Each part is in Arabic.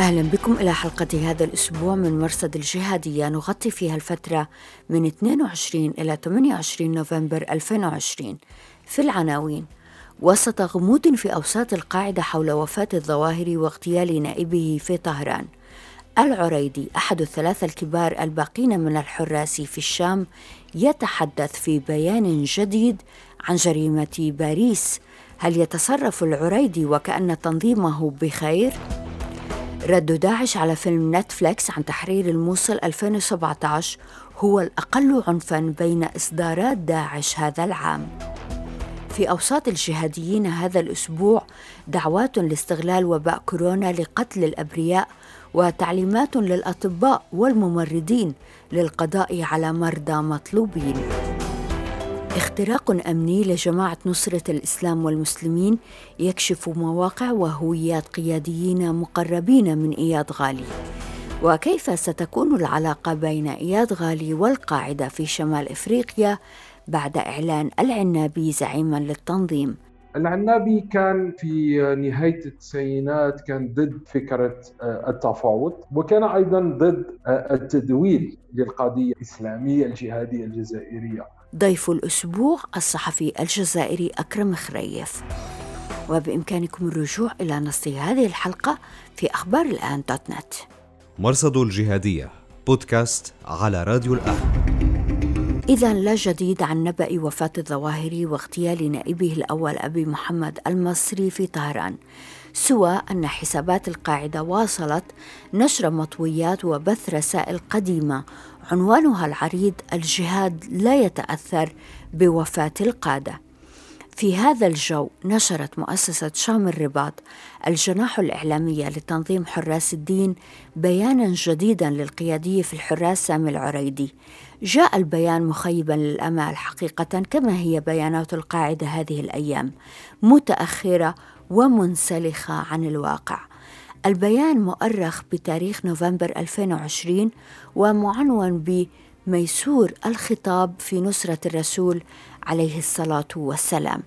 أهلا بكم إلى حلقة هذا الأسبوع من مرصد الجهادية. نغطي فيها الفترة من 22 إلى 28 نوفمبر 2020 في العناوين وسط غموض في أوساط القاعدة حول وفاة الظواهري واغتيال نائبه في طهران العريدي أحد الثلاثة الكبار الباقين من الحراس في الشام يتحدث في بيان جديد عن جريمة باريس. هل يتصرف العريدي وكأن تنظيمه بخير؟ رد داعش على فيلم نتفليكس عن تحرير الموصل 2017 هو الأقل عنفا بين إصدارات داعش هذا العام. في أوساط الجهاديين هذا الأسبوع دعوات لاستغلال وباء كورونا لقتل الأبرياء وتعليمات للأطباء والممرضين للقضاء على مرضى مطلوبين. اختراق أمني لجماعة نصرة الإسلام والمسلمين يكشف مواقع وهويات قياديين مقربين من إياد غالي. وكيف ستكون العلاقة بين إياد غالي والقاعدة في شمال إفريقيا بعد إعلان العنابي زعيما للتنظيم؟ العنابي كان في نهاية التسعينات كان ضد فكرة التفاوض وكان أيضا ضد التدويل للقضية الإسلامية الجهادية الجزائرية. ضيف الأسبوع الصحفي الجزائري أكرم خريف. وبإمكانكم الرجوع إلى نص هذه الحلقة في أخبار الآن دوت نت. مرصد الجهادية بودكاست على راديو الآن. إذا لا جديد عن نبأ وفاة الظواهري واغتيال نائبه الأول أبي محمد المصري في طهران سوى أن حسابات القاعدة واصلت نشر مطويات وبث رسائل قديمة عنوانها العريض الجهاد لا يتأثر بوفاة القادة. في هذا الجو نشرت مؤسسة شام الرباط الجناح الإعلامية لتنظيم حراس الدين بيانا جديدا للقيادي في الحراس سامي العريدي جاء البيان مخيبا للأمال حقيقة كما هي بيانات القاعدة هذه الأيام متأخرة ومنسلخة عن الواقع. البيان مؤرخ بتاريخ نوفمبر 2020 ومعنون بميسور الخطاب في نصرة الرسول عليه الصلاة والسلام.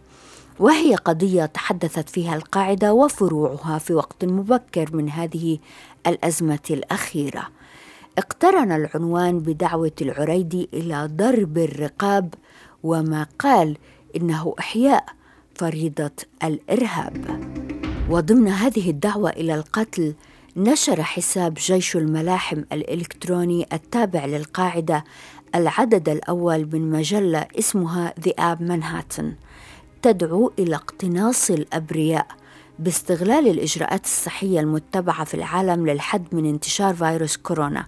وهي قضية تحدثت فيها القاعدة وفروعها في وقت مبكر من هذه الأزمة الأخيرة. اقترن العنوان بدعوة العريدي إلى ضرب الرقاب وما قال إنه إحياء فريضة الإرهاب. وضمن هذه الدعوة إلى القتل نشر حساب جيش الملاحم الإلكتروني التابع للقاعدة العدد الأول من مجلة اسمها ذئاب منهاتن تدعو إلى اقتناص الأبرياء باستغلال الإجراءات الصحية المتبعة في العالم للحد من انتشار فيروس كورونا.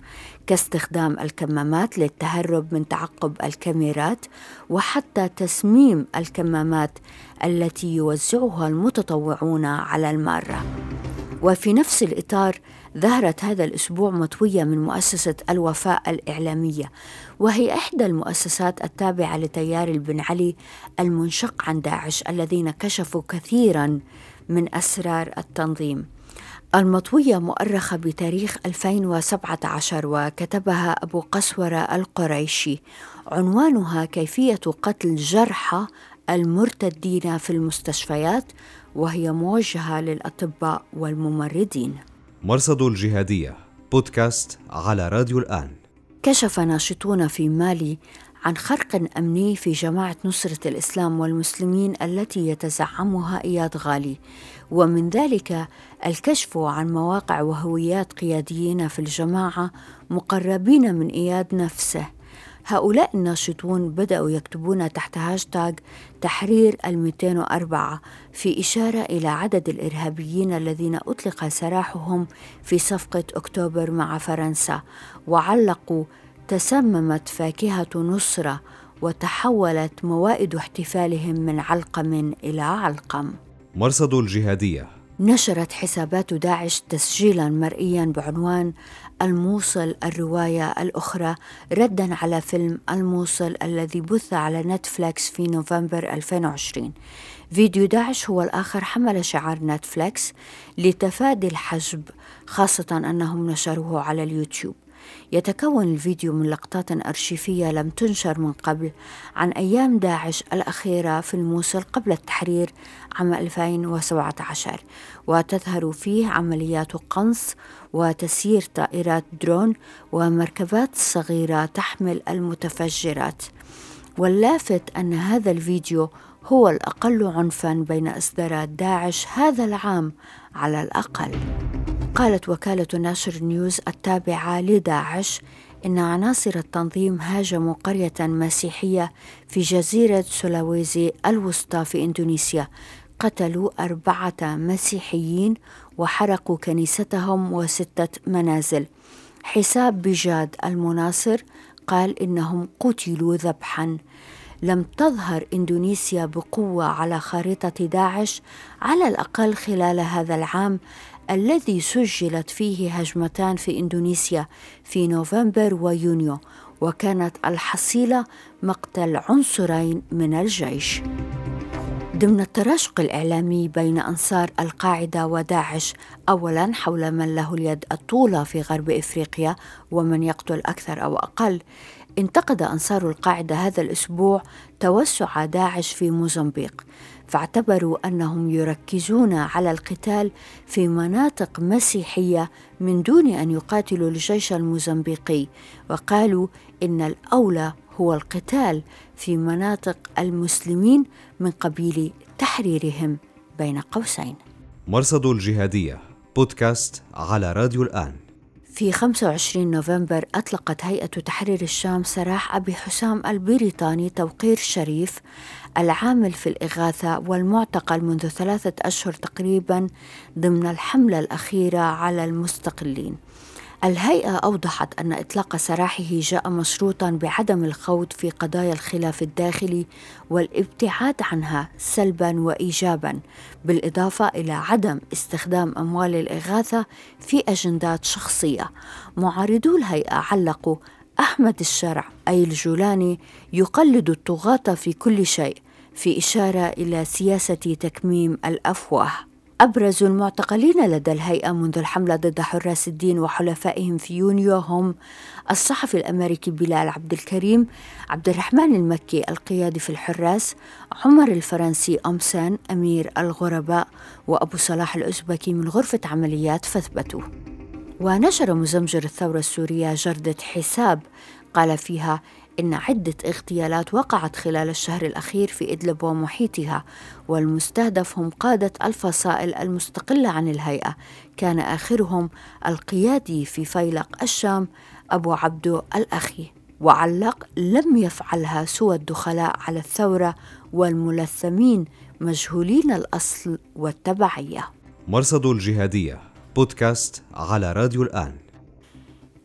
كاستخدام الكمامات للتهرب من تعقب الكاميرات وحتى تسميم الكمامات التي يوزعها المتطوعون على المارة. وفي نفس الإطار ظهرت هذا الأسبوع مطوية من مؤسسة الوفاء الإعلامية وهي إحدى المؤسسات التابعة لتيار البن علي المنشق عن داعش الذين كشفوا كثيرا من أسرار التنظيم. المطوية مؤرخة بتاريخ 2017 وكتبها أبو قسورة القريشي. عنوانها كيفية قتل جرحى المرتدين في المستشفيات وهي موجهة للأطباء والممرضين. مرصد الجهادية بودكاست على راديو الآن. كشف ناشطون في مالي عن خرق أمني في جماعة نصرة الإسلام والمسلمين التي يتزعمها إياد غالي. ومن ذلك الكشف عن مواقع وهويات قياديين في الجماعة مقربين من إياد نفسه. هؤلاء الناشطون بدأوا يكتبون تحت هاشتاغ تحرير ال 204 في إشارة إلى عدد الإرهابيين الذين أطلق سراحهم في صفقة أكتوبر مع فرنسا وعلقوا تسممت فاكهة نصرة وتحولت موائد احتفالهم من علقم إلى علقم. مرصد الجهادية. نشرت حسابات داعش تسجيلا مرئيا بعنوان الموصل الرواية الأخرى ردا على فيلم الموصل الذي بث على نتفليكس في نوفمبر 2020 فيديو داعش هو الآخر حمل شعار نتفليكس لتفادي الحجب خاصة أنهم نشروه على اليوتيوب. يتكون الفيديو من لقطات أرشيفية لم تنشر من قبل عن أيام داعش الأخيرة في الموصل قبل التحرير عام 2017 وتظهر فيه عمليات قنص وتسيير طائرات درون ومركبات صغيرة تحمل المتفجرات. واللافت أن هذا الفيديو هو الأقل عنفا بين إصدارات داعش هذا العام على الأقل. قالت وكالة ناشر نيوز التابعة لداعش إن عناصر التنظيم هاجموا قرية مسيحية في جزيرة سولاويزي الوسطى في إندونيسيا. قتلوا أربعة مسيحيين وحرقوا كنيستهم وستة منازل. حساب بجاد المناصر قال إنهم قتلوا ذبحا. لم تظهر إندونيسيا بقوة على خارطه داعش على الأقل خلال هذا العام الذي سجلت فيه هجمتان في إندونيسيا في نوفمبر ويونيو وكانت الحصيلة مقتل عنصرين من الجيش. ضمن التراشق الإعلامي بين أنصار القاعدة وداعش أولا حول من له اليد الطولى في غرب إفريقيا ومن يقتل أكثر أو أقل انتقد أنصار القاعدة هذا الأسبوع توسع داعش في موزمبيق فاعتبروا أنهم يركزون على القتال في مناطق مسيحية من دون أن يقاتلوا الجيش الموزمبيقي وقالوا إن الأولى هو القتال في مناطق المسلمين من قبيل تحريرهم بين قوسين. مرصد الجهادية بودكاست على راديو الآن. في 25 نوفمبر أطلقت هيئة تحرير الشام سراح أبي حسام البريطاني توقير شريف العامل في الإغاثة والمعتقل منذ ثلاثة أشهر تقريبا ضمن الحملة الأخيرة على المستقلين. الهيئة أوضحت أن إطلاق سراحه جاء مشروطا بعدم الخوض في قضايا الخلاف الداخلي والابتعاد عنها سلبا وإيجابا بالإضافة إلى عدم استخدام أموال الإغاثة في أجندات شخصية. معارضو الهيئة علقوا أحمد الشرع أي الجولاني يقلد الطغاة في كل شيء في إشارة إلى سياسة تكميم الأفواه. أبرز المعتقلين لدى الهيئة منذ الحملة ضد حراس الدين وحلفائهم في يونيو هم الصحفي الأمريكي بلال عبد الكريم عبد الرحمن المكي القيادي في الحراس عمر الفرنسي أمسان أمير الغرباء وأبو صلاح الأزبكي من غرفة عمليات فثبتوا ونشر مزمجر الثورة السورية جردة حساب قال فيها إن عدة اغتيالات وقعت خلال الشهر الأخير في إدلب ومحيطها والمستهدف هم قادة الفصائل المستقلة عن الهيئة. كان آخرهم القيادي في فيلق الشام أبو عبدو الأخي. وعلق لم يفعلها سوى الدخلاء على الثورة والملثمين مجهولين الأصل والتبعية. مرصد الجهادية بودكاست على راديو الآن.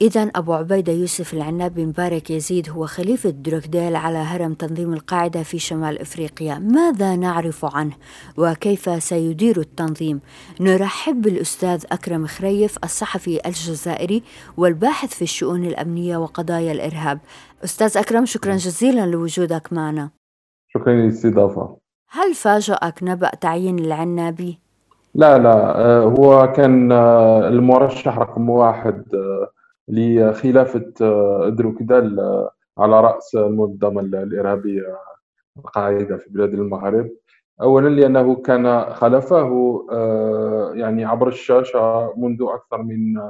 إذا أبو عبيدة يوسف العنابي مبارك يزيد هو خليفة دروكديل على هرم تنظيم القاعدة في شمال إفريقيا. ماذا نعرف عنه وكيف سيدير التنظيم؟ نرحب بالأستاذ أكرم خريف الصحفي الجزائري والباحث في الشؤون الأمنية وقضايا الإرهاب. أستاذ أكرم شكرا جزيلا لوجودك معنا. شكرا للاستضافة هل فاجأك نبأ تعيين العنابي؟ لا لا آه، هو كان آه، المرشح رقم واحد لخلافة آه، دروكدال آه، على رأس المنظمة الإرهابية القاعدة في بلاد المغرب. أولا لأنه كان خلفه آه، يعني عبر الشاشة منذ أكثر من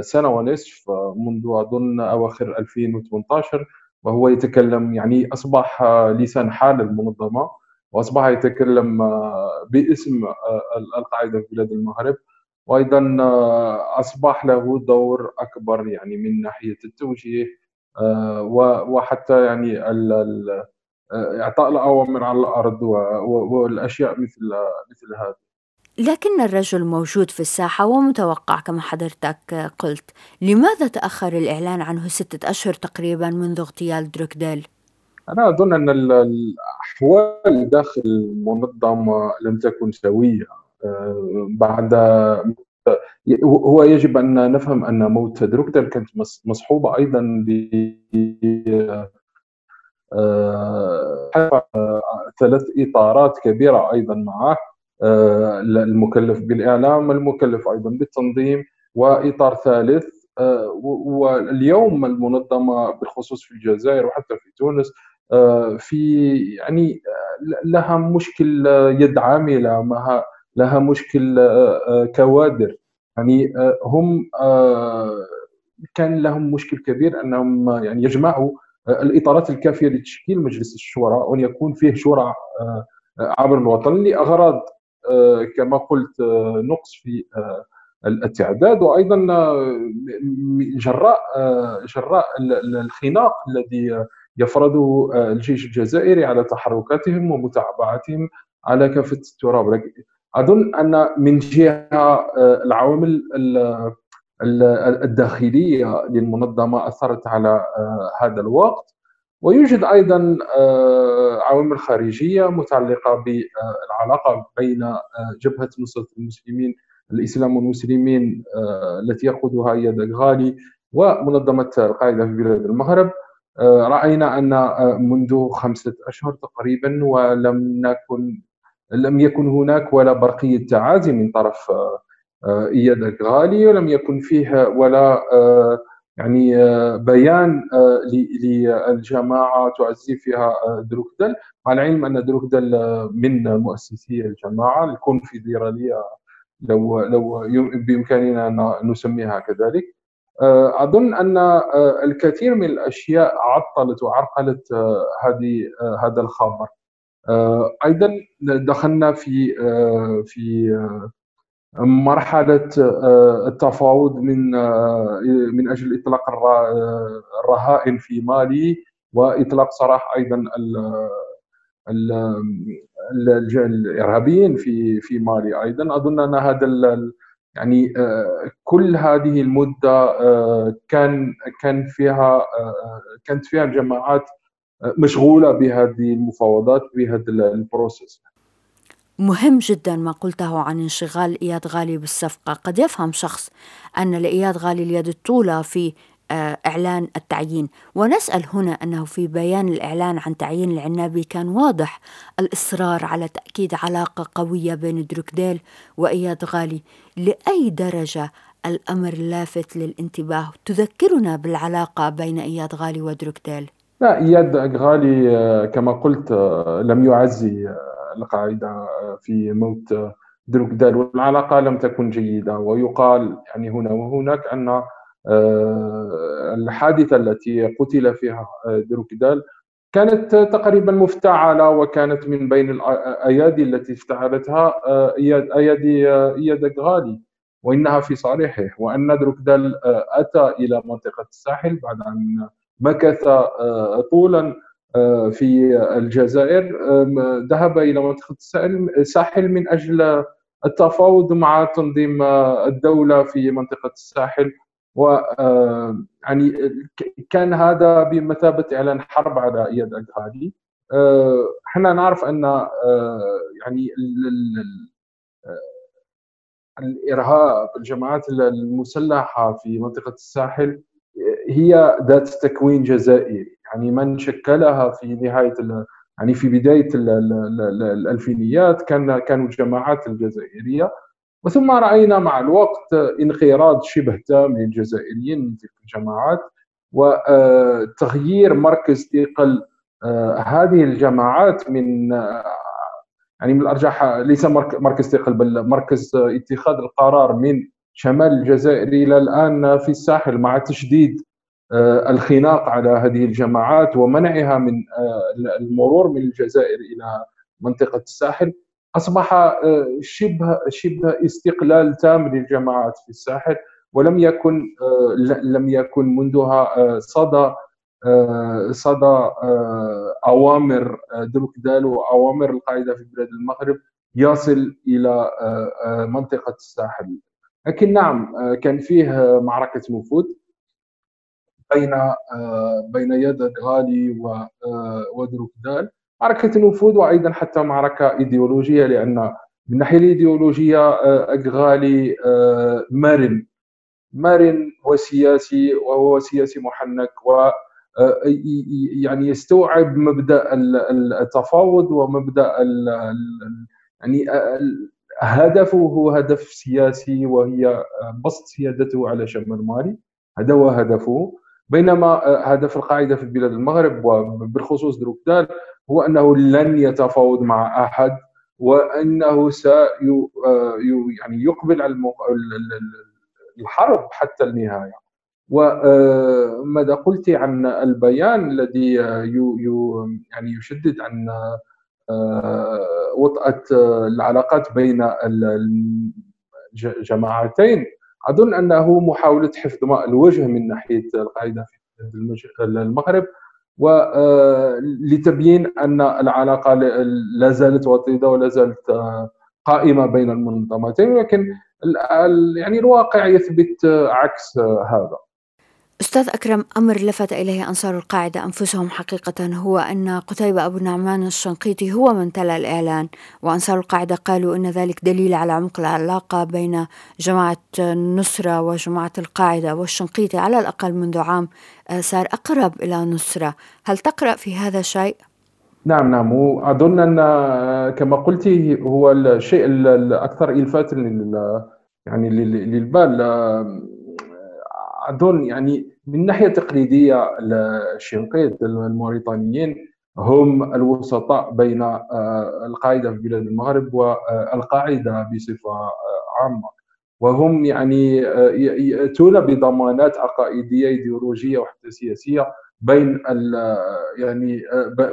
سنة ونصف منذ أظن أواخر 2018 وهو يتكلم يعني أصبح لسان حال المنظمة وأصبح يتكلم باسم القاعدة في بلاد المغرب. وأيضا آه، أصبح له دور أكبر يعني من ناحية التوجيه آه، وحتى يعني آه، إعطاء الأوامر على الأرض والأشياء مثل مثل هذا لكن الرجل موجود في الساحة ومتوقع كما حضرتك قلت. لماذا تأخر الإعلان عنه ستة أشهر تقريبا منذ اغتيال دروكديل؟ أنا أظن أن الأحوال داخل المنظمة لم تكن سوية. بعد هو يجب أن نفهم أن موت دروكدل كانت مصحوبة أيضا ب ثلاث إطارات كبيرة أيضا معه المكلف بالإعلام المكلف أيضا بالتنظيم وإطار ثالث واليوم المنظمة بالخصوص في الجزائر وحتى في تونس في يعني لها مشكل يد عامله لها مشكل كوادر. يعني هم كان لهم مشكل كبير أنهم يعني يجمعوا الإطارات الكافية لتشكيل مجلس الشورى وان يكون فيه شورى عبر الوطن لأغراض كما قلت نقص في التعداد وأيضا جراء جراء الخناق الذي يفرضه الجيش الجزائري على تحركاتهم ومتابعتهم على كافة التراب. أظن أن من جهة العوامل الداخلية للمنظمة أثرت على هذا الوقت. ويوجد أيضا عوامل خارجية متعلقة بالعلاقة بين جبهة نصرة المسلمين الإسلام والمسلمين آه، التي يقودها أياد غالي ومنظمة القاعدة في بلاد المغرب. آه، رأينا أن آه، منذ خمسة أشهر تقريبا ولم نكن لم يكن هناك ولا برقيه تعازي من طرف إياد غالي ولم يكن فيه ولا يعني بيان للجماعة تعزي فيها دروكدل مع العلم أن دروكدل من مؤسسي الجماعة الكونفدرالية لو لو بإمكاننا أن نسميها كذلك. آه، أن آه، الكثير من الأشياء عطلت وعرقلت آه، هذه هذا الخبر. أيضا دخلنا في في مرحلة التفاوض من من أجل إطلاق الرهائن في مالي وإطلاق سراح أيضا الإرهابيين في في مالي أيضا. أظن أن هذا يعني آه، كل هذه المدة آه، كان كان فيها آه، كانت فيها الجماعات مشغولة بهذه المفاوضات بهذا البروسيس. مهم جدا ما قلته عن انشغال إياد غالي بالصفقة. قد يفهم شخص أن لإياد غالي اليد الطولى في آه، إعلان التعيين. ونسأل هنا أنه في بيان الإعلان عن تعيين العنابي كان واضح الإصرار على تأكيد علاقة قوية بين دروكديل وإياد غالي. لأي درجة الأمر لافت للانتباه؟ تذكرنا بالعلاقة بين إياد غالي ودروكديل. لا إياد غالي آه، كما قلت آه، لم يعزي القاعدة في موت دروكديل والعلاقة لم تكن جيدة. ويقال يعني هنا وهناك أن آه، الحادثة التي قتل فيها آه، دروكدال كانت تقريبا مفتعلة وكانت من بين الأيادي التي افتعلتها آه، أيادي إياد غالي وإنها في صالحه. وأن دروكدال أتى إلى منطقة الساحل بعد أن مكث طولا في الجزائر. ذهب إلى منطقة الساحل من أجل التفاوض مع تنظيم الدولة في منطقة الساحل. و آه، يعني كان هذا بمثابة إعلان حرب على اياد الاغهادي آه، إحنا نعرف أن آه، يعني الإرهاب الجماعات المسلحة في منطقة الساحل هي ذات تكوين جزائري يعني من شكلها في نهاية يعني في بداية الألفينيات كان كانوا الجماعات الجزائرية. وثم رأينا مع الوقت انقراض شبه تام للجزائريين من تلك الجماعات وتغيير مركز ثقل آه، هذه الجماعات من آه، يعني من الأرجح ليس مركز ثقل بل مركز اتخاذ القرار من شمال الجزائر إلى الآن في الساحل مع تشديد آه، الخناق على هذه الجماعات ومنعها من المرور من الجزائر إلى منطقة الساحل. أصبح آه، شبه شبه استقلال تام للجماعات في الساحل ولم يكن آه، لم يكن منذها آه، صدى صدى أوامر دروكدال وأوامر القاعدة في بلاد المغرب يصل إلى منطقة الساحل. لكن نعم كان فيه معركة نفوذ. بين بين يد غالي ودروكدال معركة نفوذ وأيضا حتى معركة إيديولوجية لأن من الناحيه الإيديولوجية اغالي مرن. مرن وسياسي وهو سياسي محنك و يعني يستوعب مبدأ التفاوض ومبدأ يعني هدفه هو هدف سياسي وهي بسط سيادته على شمال مالي. هذا هو هدفه. بينما هدف القاعدة في بلاد المغرب وبالخصوص دروكدال هو أنه لن يتفاوض مع أحد وأنه سي يعني يقبل على الحرب حتى النهاية. وماذا قلت عن البيان الذي يعني يشدد عن آه، وطأة العلاقات بين الجماعتين أظن أنه محاولة حفظ ماء الوجه من ناحية القاعدة في المغرب ولتبيين آه، أن العلاقة لا زالت وطيدة ولا زالت آه، قائمة بين المنظمتين ولكن يعني الواقع يثبت عكس هذا. أستاذ أكرم أمر لفت إليه أنصار القاعدة أنفسهم حقيقة هو أن قتيبة أبو النعمان الشنقيطي هو من تلا الإعلان وأنصار القاعدة قالوا أن ذلك دليل على عمق العلاقة بين جماعة النصرة وجماعة القاعدة والشنقيطي على الأقل منذ عام آه، صار أقرب إلى نصرة هل تقرأ في هذا شيء؟ نعم نعم وأظن أن آه، كما قلت هو الشيء الأكثر إلفاتا يعني للبال آه، أظن يعني من ناحية تقليدية الشنقيط الموريتانيين هم الوسطاء بين آه، القاعدة في بلاد المغرب والقاعدة بصفة آه، عامة. وهم يعني آه، يأتون بضمانات عقائدية إيديولوجية وحتى سياسية بين يعني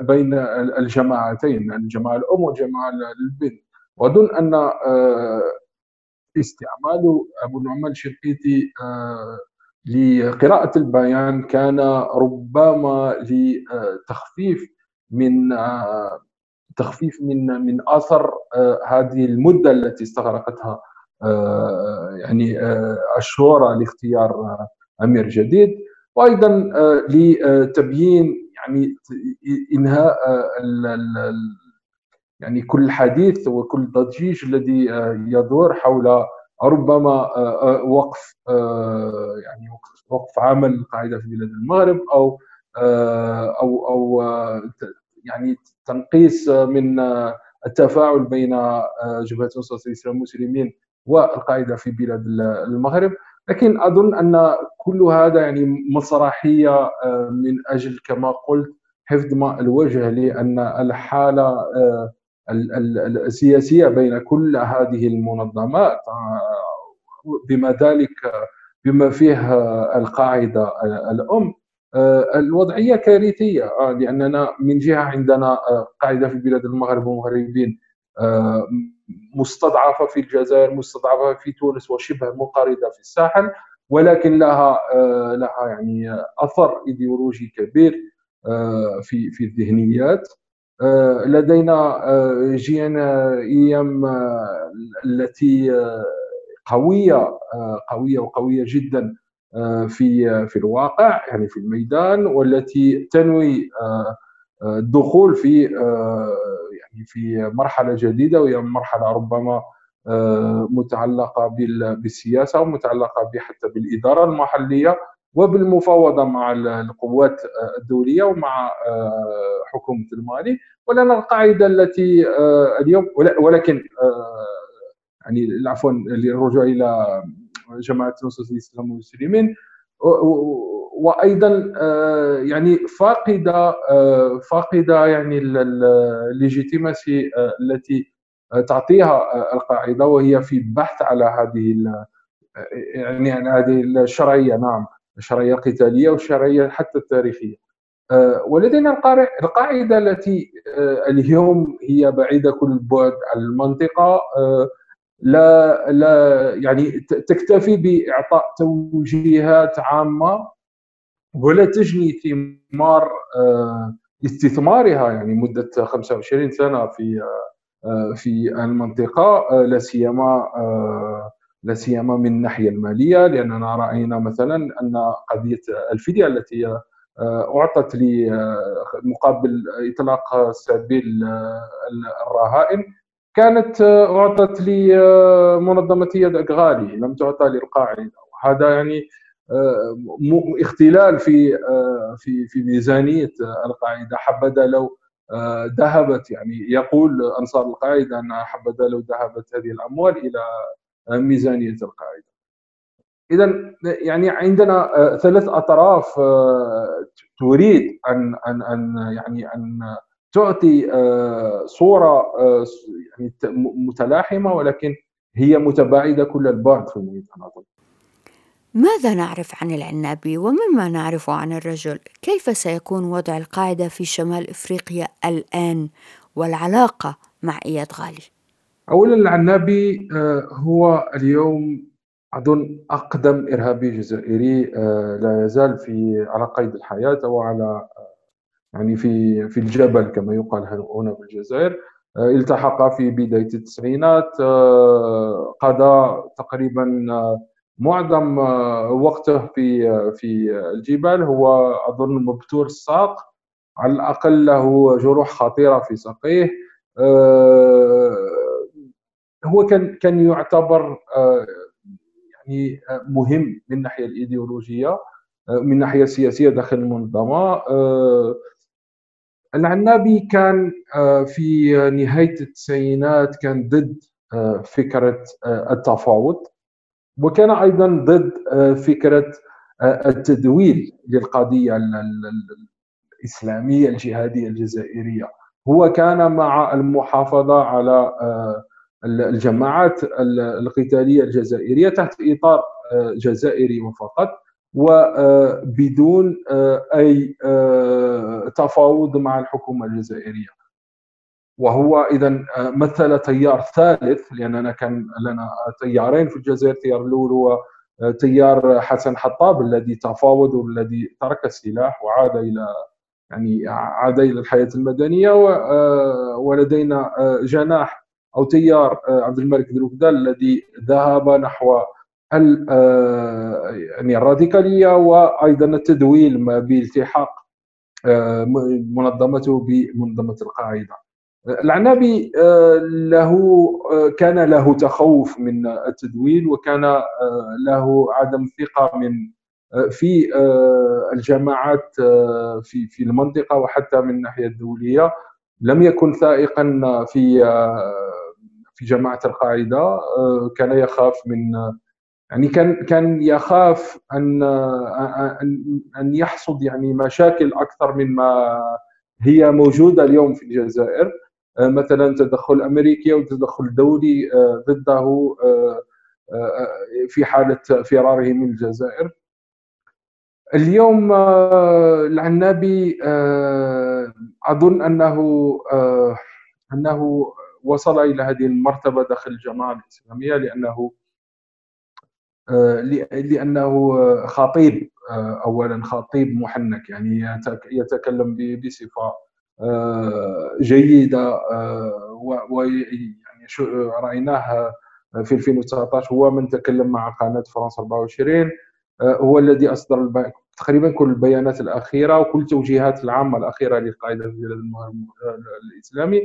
بين الجماعتين الجماعه الأم والجماعه البنت. وأظن أن استعمال أبو النعمان الشنقيطي لقراءة البيان كان ربما لتخفيف من تخفيف من من أثر هذه المدة التي استغرقتها يعني الشورى لاختيار أمير جديد. وأيضا لتبيين يعني إنهاء يعني كل حديث وكل ضجيج الذي يدور حول ربما آه، آه، وقف آه، يعني وقف عمل القاعدة في بلاد المغرب أو أو أو يعني تنقيص من التفاعل بين جبهة نصره الاسلام المسلمين والقاعدة في بلاد المغرب. لكن أظن أن كل هذا يعني مسرحية من أجل كما قلت حفظ ماء الوجه لأن الحالة السياسية بين كل هذه المنظمات بما ذلك بما فيه القاعدة الأم. الوضعية كارثية لأننا من جهة عندنا قاعدة في بلاد المغرب والمغربين مستضعفة في الجزائر مستضعفة في تونس وشبه منقرضه في الساحل ولكن لها لها يعني أثر إيديولوجي كبير في في الذهنيات. آه، لدينا آه، جينا أيام آه، التي قوية قوية وقوية جدا في في الواقع يعني في الميدان والتي تنوي الدخول في يعني في مرحلة جديدة وهي مرحلة ربما متعلقة بالسياسة ومتعلقة حتى بالإدارة المحلية. وبالمفاوضة مع القوات الدولية ومع آه، حكومة المالي ولان القاعدة التي آه، اليوم ولكن آه، يعني عفوا للرجوع إلى جماعة نصره الاسلام والمسلمين وأيضا يعني فاقدة فاقدة يعني الليجيتيماسي التي تعطيها القاعدة وهي في بحث على هذه يعني هذه الشرعية. نعم. الشرعيه القتاليه والشرعيه حتى التاريخية. آه، ولدينا القاعدة التي آه، اليوم هي بعيدة كل البعد عن المنطقة. آه، لا لا يعني تكتفي بإعطاء توجيهات عامة ولا تجني ثمار استثمارها. يعني مدة 25 سنة في في المنطقة لا سيما لا سيما من الناحية المالية لأننا رأينا مثلا أن قضية الفدية التي آه، أعطت لي آه، مقابل إطلاق سبيل آه، الرهائن كانت أعطت لمنظمه يد أغالي لم تعطى للقاعده وهذا يعني اختلال في في في ميزانية القاعدة. حبذا لو ذهبت يعني يقول أنصار القاعدة أن حبذا لو ذهبت هذه الأموال إلى ميزانية القاعدة. اذا يعني عندنا ثلاث أطراف تريد أن أن أن يعني أن تعطي صورة يعني متلاحمة ولكن هي متباعدة كل البعد في المحيط ماذا نعرف عن العنابي ومما نعرف عن الرجل؟ كيف سيكون وضع القاعدة في شمال إفريقيا الآن والعلاقة مع إياد غالي؟ اولا العنابي هو اليوم أظن أقدم إرهابي جزائري آه، لا يزال في على قيد الحياة أو على آه، يعني في في الجبل كما يقال هنا في الجزائر. آه، التحق في بداية التسعينات قضى تقريبا معظم وقته في في الجبال هو أظن مبتور الساق على الأقل له جروح خطيرة في ساقيه. هو كان كان يعتبر يعني مهم من الناحيه الإيديولوجية من الناحيه السياسيه داخل المنظمة. آه، العنابي كان آه، في نهاية التسعينات كان ضد آه، فكرة التفاوض وكان أيضا ضد فكرة التدويل للقضية الإسلامية الجهادية الجزائرية. هو كان مع المحافظة على الجماعات القتالية الجزائرية تحت إطار آه، جزائري فقط وبدون آه، أي آه، تفاوض مع الحكومة الجزائرية. وهو اذا مثل تيار ثالث لاننا كان لنا تيارين في الجزائر التيار الأول هو تيار حسن حطاب الذي تفاوض والذي ترك السلاح وعاد إلى يعني عاد إلى الحياة المدنية ولدينا جناح أو تيار آه، عبد الملك دروكدال الذي ذهب نحو آه، يعني الراديكالية وأيضا التدويل بالتحاق آه، منظمته بمنظمة القاعدة. العنابي له كان له تخوف من التدويل وكان له عدم ثقة من في الجماعات في في المنطقة وحتى من الناحية الدولية. لم يكن ثائقا في في جماعة القاعدة آه، كان يخاف من يعني كان كان يخاف أن أن يحصد يعني مشاكل أكثر مما هي موجودة اليوم في الجزائر. آه، مثلا تدخل أمريكي أو تدخل دولي آه، ضده في حالة فراره من الجزائر. اليوم العنابي أظن أنه أنه وصل إلى هذه المرتبة داخل الجماعه الإسلامية لأنه آه، لأنه خطيب آه، اولا خطيب محنك يعني يتكلم بصفة آه، جيدة ويعني رأيناه في 2019 هو من تكلم مع قناة فرنسا 24 هو الذي أصدر تقريبا كل البيانات الأخيرة وكل التوجيهات العامة الأخيرة للقاعده في البلاد الإسلامي.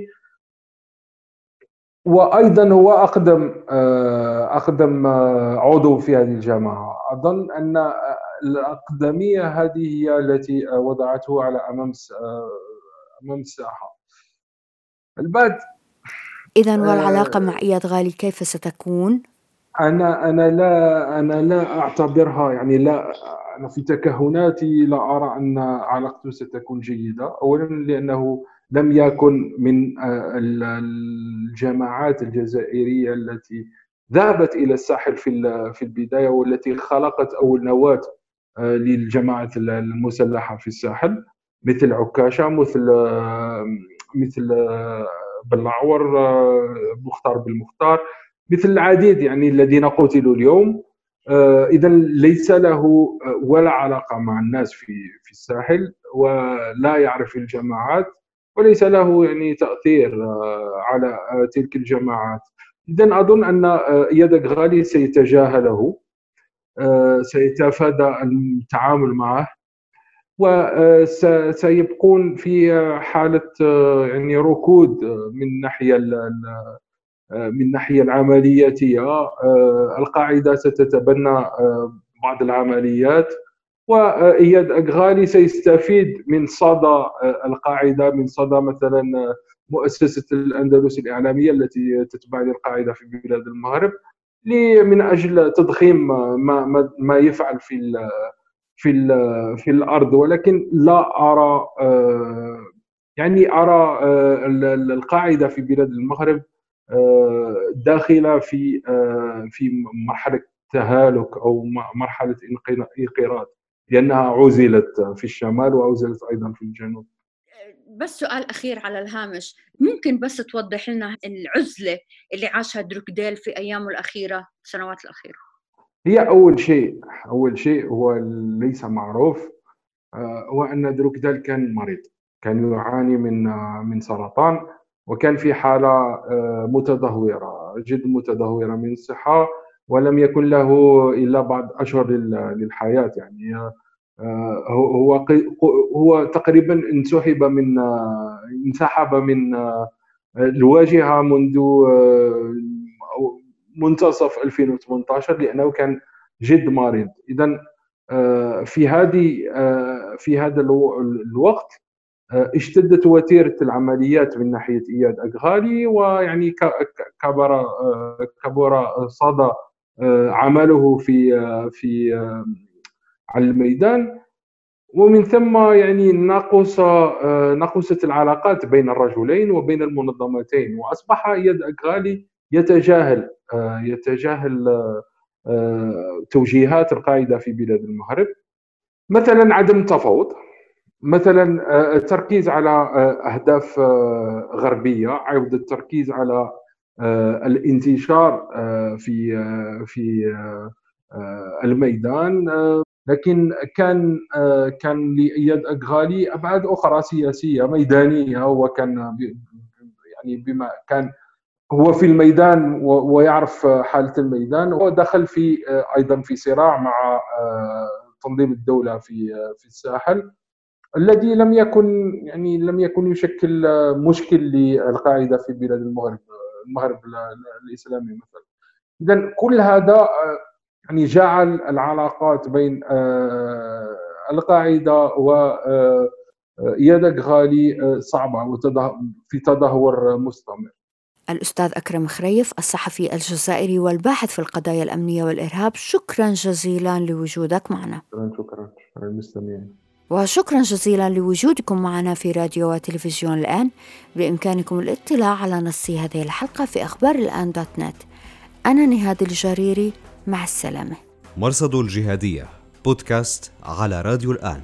وأيضا هو أقدم آه، أقدم آه، عضو في هذه الجماعه أظن أن الأقدمية هذه هي التي وضعته على امام آه، امام الساحه البعد اذا والعلاقة مع إياد غالي كيف ستكون؟ أنا أنا لا أنا لا أعتبرها يعني لا أنا في تكهناتي لا أرى أن علاقته ستكون جيدة. اولا لأنه لم يكن من آه، الجماعات الجزائرية التي ذهبت إلى الساحل في في البداية والتي خلقت اول نواه آه، للجماعات المسلحة في الساحل مثل عكاشة مثل آه، مثل بالعور مختار بالمختار مثل العديد يعني الذين قتلوا اليوم. إذا ليس له ولا علاقة مع الناس في في الساحل ولا يعرف الجماعات. وليس له يعني تأثير آه، على آه، تلك الجماعات. اذا أظن أن آه، يدك غالي سيتجاهله سيتفادى التعامل معه وسيبقون في حالة يعني ركود من الناحيه من الناحيه العملياتيه القاعدة ستتبنى بعض العمليات. وإياد اغالي سيستفيد من صدى القاعدة من صدى مثلا مؤسسة الأندلس الإعلامية التي تتبع للقاعدة في بلاد المغرب من أجل تضخيم ما ما, ما يفعل في ال في ال في الأرض. ولكن لا أرى يعني أرى القاعدة في بلاد المغرب داخلة في في مرحلة تهالك أو مرحلة انقراض. لأنها عزلت في الشمال وعزلت أيضا في الجنوب. بس سؤال أخير على الهامش. ممكن بس توضح لنا العزلة اللي عاشها دروكديل في أيامه الأخيرة السنوات الأخيرة؟ هي أول شيء أول شيء هو ليس معروف آه، هو أن دروكديل كان مريض. كان يعاني من آه، من سرطان وكان في حالة آه، متدهورة جد متدهورة من الصحه ولم يكن له إلا بعض أشهر للحياة يعني. آه، هو هو تقريبا انسحب من آه، انسحب من آه، الواجهة منذ منتصف 2018 لأنه كان جد مريض. اذا في هذه في هذا الوقت اشتدت وتيرة العمليات من ناحية إياد اغالي ويعني كبر كبر صدى عمله في في على الميدان. ومن ثم يعني نقص نقصت العلاقات بين الرجلين وبين المنظمتين وأصبح يد اغالي يتجاهل يتجاهل توجيهات القاعدة في بلاد المغرب. مثلا عدم التفاوض مثلا التركيز على أهداف غربية عودة التركيز على الانتشار في في الميدان لكن كان كان لاياد اغالي أبعاد أخرى سياسية ميدانية هو كان يعني بما كان هو في الميدان ويعرف حالة الميدان هو دخل في أيضا في صراع مع تنظيم الدولة في في الساحل الذي لم يكن يعني لم يكن يشكل مشكل للقاعدة في بلاد المغرب. المغرب الإسلامي مثلا. اذا كل هذا يعني جعل العلاقات بين آه، القاعدة و آه، اياد غالي آه، صعبة في تدهور مستمر. الأستاذ أكرم خريف الصحفي الجزائري والباحث في القضايا الأمنية والإرهاب شكرا جزيلا لوجودك معنا. شكرا شكرا. المستمعين وشكرا جزيلا لوجودكم معنا في راديو وتلفزيون الآن. بإمكانكم الاطلاع على نص هذه الحلقة في أخبار الآن دوت نت. أنا نهاد الجريري مع السلامة. مرصد الجهادية بودكاست على راديو الآن.